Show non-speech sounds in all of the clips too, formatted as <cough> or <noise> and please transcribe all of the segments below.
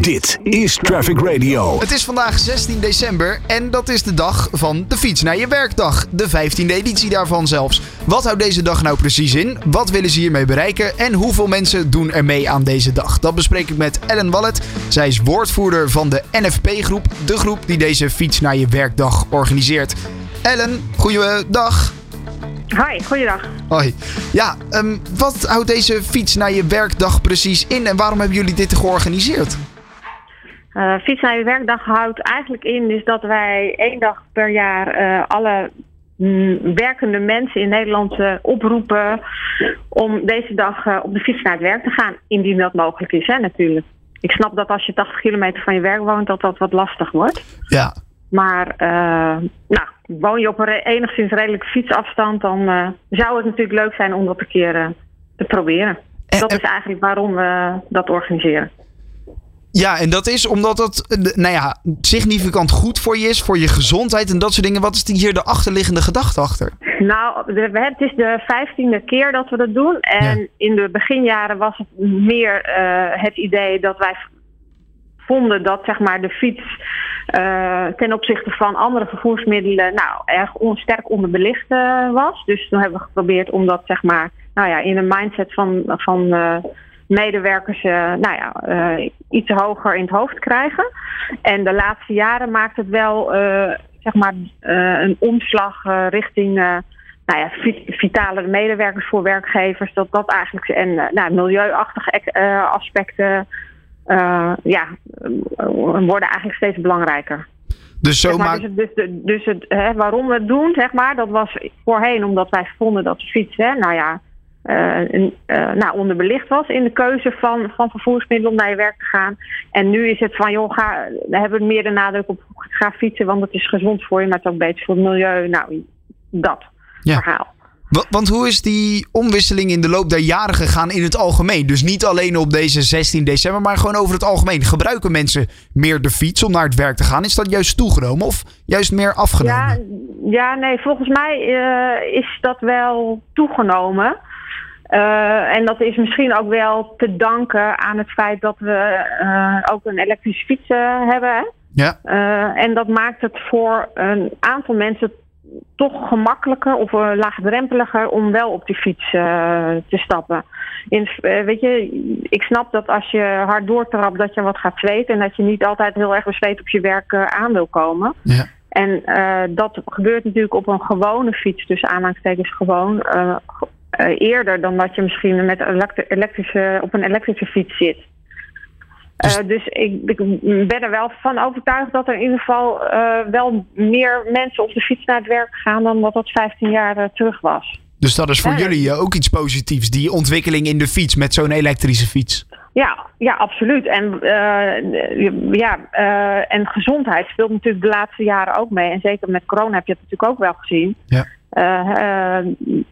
Dit is Traffic Radio. Het is vandaag 16 december en dat is de dag van de fiets naar je werkdag. De 15e editie daarvan zelfs. Wat houdt deze dag nou precies in? Wat willen ze hiermee bereiken? En hoeveel mensen doen er mee aan deze dag? Dat bespreek ik met Ellen Wallet. Zij is woordvoerder van de NFP-groep. De groep die deze fiets naar je werkdag organiseert. Ellen, goeiedag. Hoi, goeiedag. Hoi. Ja, ehm, wat houdt deze fiets naar je werkdag precies in en waarom hebben jullie dit georganiseerd? Uh, fiets naar je werkdag houdt eigenlijk in dat wij één dag per jaar eh, alle mm, werkende mensen in Nederland uh, oproepen om deze dag op de fiets naar het werk te gaan, indien dat mogelijk is, hè, natuurlijk. Ik snap dat als je 80 kilometer van je werk woont, dat dat wat lastig wordt. Ja. Maar nou, woon je op een enigszins redelijke fietsafstand, dan zou het natuurlijk leuk zijn om dat een keer te proberen. dat is eigenlijk waarom we dat organiseren. Ja, en dat is omdat het nou ja, significant goed voor je is, voor je gezondheid en dat soort dingen. Wat is hier de achterliggende gedachte achter? Nou, het is de vijftiende keer dat we dat doen. En in de beginjaren was het meer uh, het idee dat wij vonden dat zeg maar, de fiets uh, ten opzichte van andere vervoersmiddelen nou, erg on, sterk onderbelicht uh, was. Dus toen hebben we geprobeerd om dat zeg maar, nou ja, in een mindset van. van medewerkers uh, nou ja, uh, iets hoger in het hoofd krijgen. En de laatste jaren maakt het wel uh, zeg maar, een omslag richting nou ja, vitale medewerkers voor werkgevers. Dat dat eigenlijk en nou, milieuachtige aspecten ja, worden eigenlijk steeds belangrijker. Dus zo zeg dus, dus, dus het, hè, waarom we het doen, zeg maar, dat was voorheen omdat wij vonden dat fietsen, nou ja, uh, nou, onderbelicht was in de keuze van, van vervoersmiddelen om naar je werk te gaan. En nu is het van, joh, ga, we hebben meer de nadruk op ga fietsen, want het is gezond voor je, maar het is ook beter voor het milieu. Nou, dat verhaal. Want hoe is die omwisseling in de loop der jaren gegaan in het algemeen? Dus niet alleen op deze 16 december, maar gewoon over het algemeen. Gebruiken mensen meer de fiets om naar het werk te gaan? Is dat juist toegenomen of juist meer afgenomen? Ja, ja nee, volgens mij uh, is dat wel toegenomen. Uh, en dat is misschien ook wel te danken aan het feit dat we uh, ook een elektrische fiets uh, hebben. Ja. en dat maakt het voor een aantal mensen toch gemakkelijker of laagdrempeliger om wel op die fiets te stappen. In, weet je, ik snap dat als je hard doortrapt dat je wat gaat zweten en dat je niet altijd heel erg bezweet op je werk aan wil komen. Ja. En dat gebeurt natuurlijk op een gewone fiets, dus aanhalingstekens gewoon, uh, eerder dan dat je misschien met elektrische, op een elektrische fiets zit. Dus, uh, dus ik, ik, ben er wel van overtuigd dat er in ieder geval uh, wel meer mensen op de fiets naar het werk gaan dan wat dat 15 jaar terug was. Dus dat is voor jullie ook iets positiefs, die ontwikkeling in de fiets met zo'n elektrische fiets? Ja, ja absoluut. En, ja, en gezondheid speelt natuurlijk de laatste jaren ook mee. En zeker met corona heb je het natuurlijk ook wel gezien. Ja. Uh,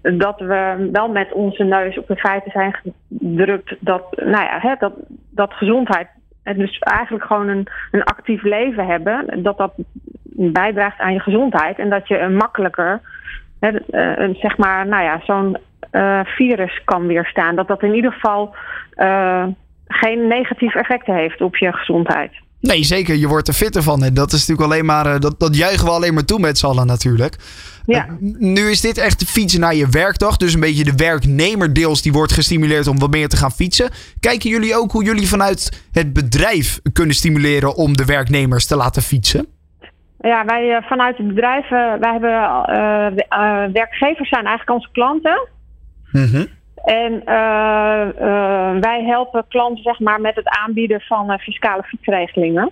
dat we wel met onze neus op de feiten zijn gedrukt dat, nou ja, hè, dat, dat gezondheid dus eigenlijk gewoon een, een actief leven hebben, dat dat bijdraagt aan je gezondheid en dat je een makkelijker, hè, een, zeg maar, nou ja, zo'n virus kan weerstaan. Dat dat in ieder geval geen negatieve effecten heeft op je gezondheid. Nee, zeker. Je wordt er fitter van. En dat is natuurlijk alleen maar. Eh, dat, dat juichen we alleen maar toe met z'n allen natuurlijk. Ja. Uh, nu is dit echt de fietsen naar je werkdag. Dus een beetje de werknemer deels die wordt gestimuleerd om wat meer te gaan fietsen. Kijken jullie ook hoe jullie vanuit het bedrijf kunnen stimuleren om de werknemers te laten fietsen? Ja, wij uh, vanuit het bedrijf, wij hebben werkgevers zijn eigenlijk onze klanten. Mm en uh, uh, wij helpen klanten zeg maar, met het aanbieden van uh, fiscale fietsregelingen.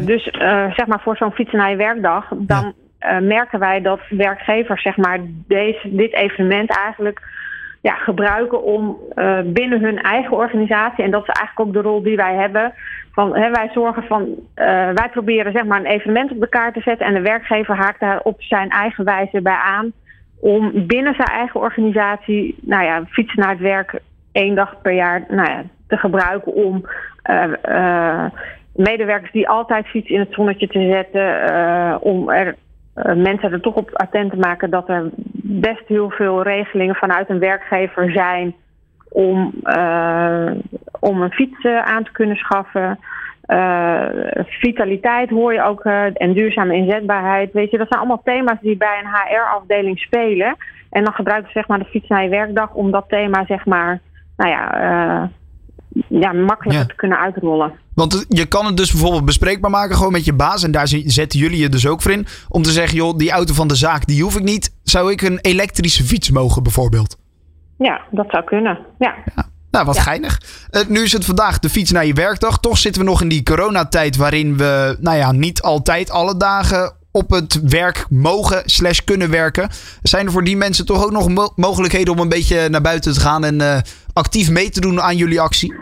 dus zeg maar voor zo'n fietsen naar je werkdag, dan merken wij dat werkgevers zeg maar, deze, dit evenement eigenlijk ja, gebruiken om binnen hun eigen organisatie, en dat is eigenlijk ook de rol die wij hebben, van, hè, wij zorgen van, wij proberen zeg maar, een evenement op de kaart te zetten en de werkgever haakt daar op zijn eigen wijze bij aan om binnen zijn eigen organisatie, nou ja, fietsen naar het werk één dag per jaar nou ja, te gebruiken om uh, uh, medewerkers die altijd fietsen in het zonnetje te zetten, uh, om er mensen er toch op attent te maken dat er best heel veel regelingen vanuit een werkgever zijn om, om een fiets aan te kunnen schaffen. Vitaliteit hoor je ook en duurzame inzetbaarheid. Weet je, dat zijn allemaal thema's die bij een HR-afdeling spelen. En dan gebruiken ze zeg maar de fiets naar je werkdag om dat thema zeg maar, nou ja, ja makkelijker te kunnen uitrollen. Want je kan het dus bijvoorbeeld bespreekbaar maken gewoon met je baas. En daar zetten jullie je dus ook voor in. Om te zeggen, joh, die auto van de zaak, die hoef ik niet. Zou ik een elektrische fiets mogen bijvoorbeeld? Ja, dat zou kunnen. Ja. ja. Nou, wat geinig. Uh, nu is het vandaag de fiets naar je werkdag. Toch zitten we nog in die coronatijd waarin we, nou ja, niet altijd alle dagen op het werk mogen slash kunnen werken. Zijn er voor die mensen toch ook nog mogelijkheden om een beetje naar buiten te gaan en uh, actief mee te doen aan jullie actie?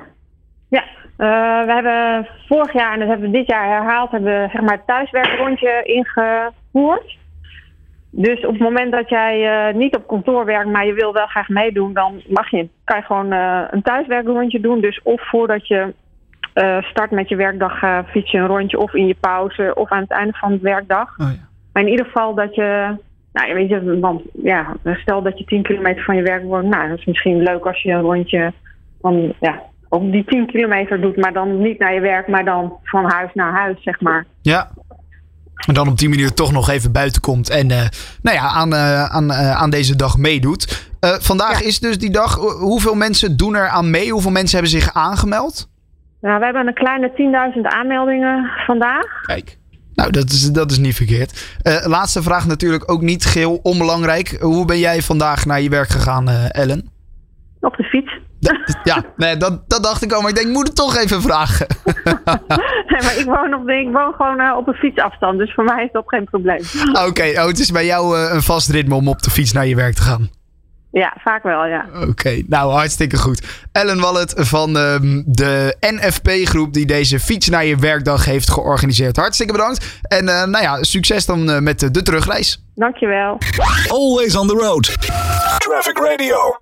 Ja, uh, we hebben vorig jaar en dat hebben we dit jaar herhaald, hebben we zeg maar het thuiswerkrondje ingevoerd. Dus op het moment dat jij uh, niet op kantoor werkt, maar je wil wel graag meedoen, dan mag je, kan je gewoon uh, een thuiswerkrondje doen. Dus of voordat je start met je werkdag fiets je een rondje, of in je pauze, of aan het einde van de werkdag. Oh, ja. Maar in ieder geval dat je, nou weet je, want ja, stel dat je 10 kilometer van je werk woont, nou dat is misschien leuk als je een rondje van ja, op die 10 kilometer doet, maar dan niet naar je werk, maar dan van huis naar huis, zeg maar. Ja. En dan op die manier toch nog even buiten komt en uh, nou ja, aan, uh, aan, uh, aan deze dag meedoet. vandaag is dus die dag. Hoeveel mensen doen er aan mee? Hoeveel mensen hebben zich aangemeld? Nou, we hebben een kleine 10.000 aanmeldingen vandaag. Kijk. Nou, dat is, dat is niet verkeerd. laatste vraag natuurlijk ook niet geheel onbelangrijk. Hoe ben jij vandaag naar je werk gegaan, Ellen? Op de fiets. Ja, nee, dat, dat dacht ik al, maar ik denk, ik moet het toch even vragen. <laughs> nee, maar ik woon, op, ik woon gewoon uh, op een fietsafstand, dus voor mij is dat geen probleem. Oké, oh, het is bij jou uh, een vast ritme om op de fiets naar je werk te gaan. Ja, vaak wel, ja. Oké, nou hartstikke goed. Ellen Wallet van uh, de NFP-groep die deze fiets naar je werkdag heeft georganiseerd. Hartstikke bedankt. En uh, nou ja, succes dan met de terugreis. Dankjewel. Always on the road. Traffic Radio.